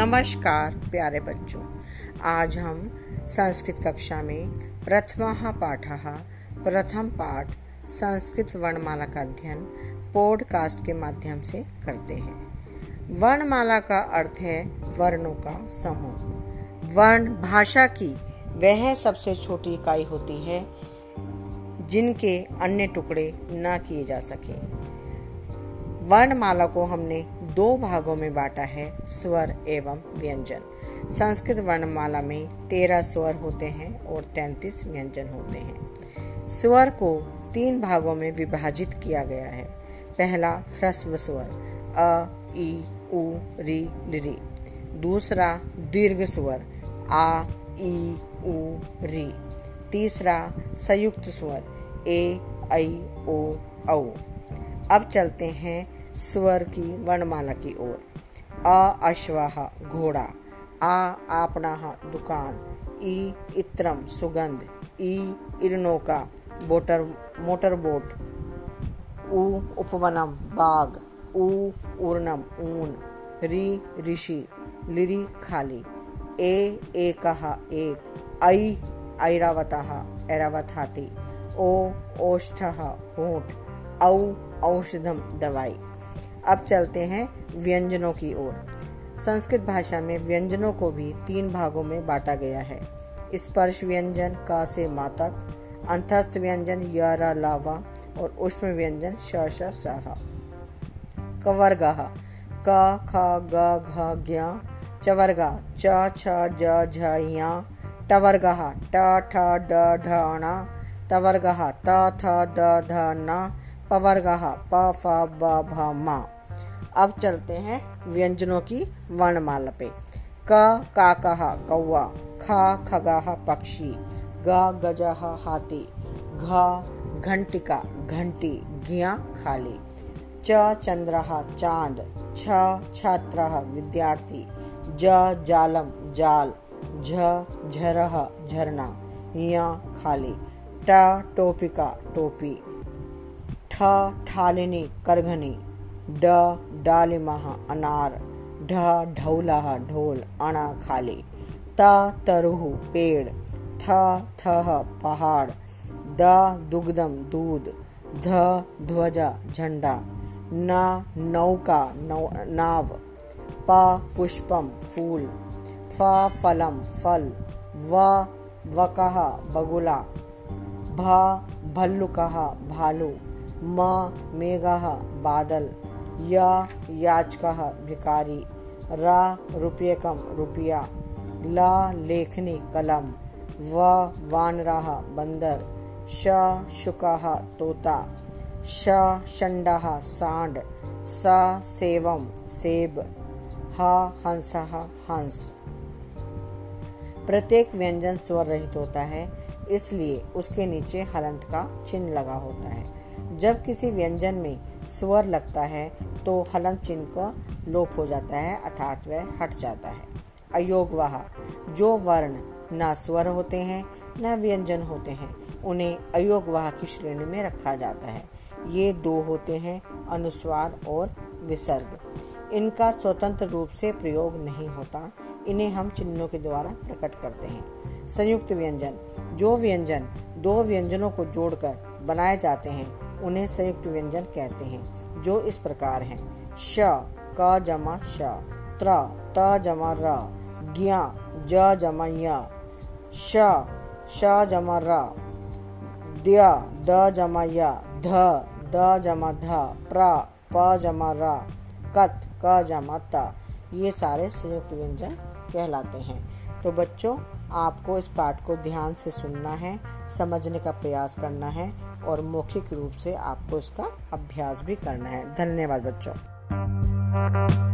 नमस्कार, प्यारे बच्चों। आज हम संस्कृत कक्षा में प्रथम पाठ प्रथम पाठ, संस्कृत वर्णमाला का अध्ययन पॉडकास्ट के माध्यम से करते हैं। वर्णमाला का अर्थ है वर्णों का समूह। वर्ण भाषा की वह सबसे छोटी इकाई होती है, जिनके अन्य टुकड़े न किए जा सके। वर्णमाला को हमने दो भागों में बांटा है, स्वर एवं व्यंजन। संस्कृत वर्णमाला में तेरह स्वर होते हैं और तैतीस व्यंजन होते हैं। स्वर को तीन भागों में विभाजित किया गया है। पहला, ह्रस्व स्वर, अ ई उ, री, रि दूसरा, दीर्घ स्वर, आ ई उ, री। तीसरा, संयुक्त स्वर, ए, ऐ, ओ, औ। अब चलते हैं स्वर की, वर्णमाला की ओर। अ अश्वाह, घोड़ा। आ आपना दुकान। ई इत्रम, सुगंध। ई इरनोका, बोटर मोटर बोट उ उपवनम, बाग। उ उर्णम ऊन। री, ऋषि। लिरी, खाली। ए एक एक। ऐ, ऐरावत ऐरावत हाथी ओ ओष्ठ होठ। औ औषधम दवाई। अब चलते हैं व्यंजनों की ओर। संस्कृत भाषा में व्यंजनों को भी तीन भागों में बांटा गया है। स्पर्श व्यंजन का से मातक, अंतस्थ व्यंजन, यारा लावा और उष्म व्यंजन श सह। कवर्गा क, ख, ग, घ ज्ञ चवर्गा, च, छ, ज, झ, या। टवर्गा ट, ठ, ड ढ ण तवर्गा त, थ, द, ध, न। पवर्गा, प, फ, ब, भ, म। अब चलते हैं व्यंजनों की वर्णमाला पे। क का कहा कौआ ख, खगा, पक्षी। ग, गजा, हाथी। घ, घंटिका, घंटी घिया खाली। च, चंद्र, चाँद। छ, छात्र, विद्यार्थी। ज, जालम, जाल। झ, झर, झरना। या खाली। ट, टोपिका, टोपी। ठ ठालिनी करघनी, ड डालिमः अनार, ढ ढौलः ढोल अण खाली, त तरुः पेड़, थ थह पहाड़, द दुग्धम दूध, ध ध्वजा झंडा, न नौका नौ नाव, प पुष्पम फूल, फ फलम फल, व वकः बगुला, भ भल्लुकः भालू। म मेघः बादल, य याचकः भिकारी र रुपयकम रुपया, ल लेखनी कलम, व वानरः बंदर, श शुकः तोता, श षण्डः सांड, स सेवम सेब, ह हंसः हंस। प्रत्येक व्यंजन स्वर रहित होता है, इसलिए उसके नीचे हलंत का चिन्ह लगा होता है। जब किसी व्यंजन में स्वर लगता है तो हलंत चिन्ह का लोप हो जाता है, अर्थात वह हट जाता है। अयोगवाह, जो वर्ण न स्वर होते हैं, न व्यंजन होते हैं, उन्हें अयोगवाह की श्रेणी में रखा जाता है। ये दो होते हैं, अनुस्वार और विसर्ग। इनका स्वतंत्र रूप से प्रयोग नहीं होता, इन्हें हम चिन्हों के द्वारा प्रकट करते हैं। संयुक्त व्यंजन, जो व्यंजन दो व्यंजनों को जोड़कर बनाए जाते हैं उन्हें संयुक्त व्यंजन कहते हैं, जो इस प्रकार हैं। श, क जमा श, त्र, त जमा र, ज्ञ, ज जमा य, श श जमा र द्य द जमा य, ध, द जमा ध, प्र, प जमा र, कत, क जमा त। ये सारे संयुक्त व्यंजन कहलाते हैं। तो बच्चों, आपको इस पाठ को ध्यान से सुनना है, समझने का प्रयास करना है और मौखिक रूप से आपको इसका अभ्यास भी करना है। धन्यवाद बच्चों।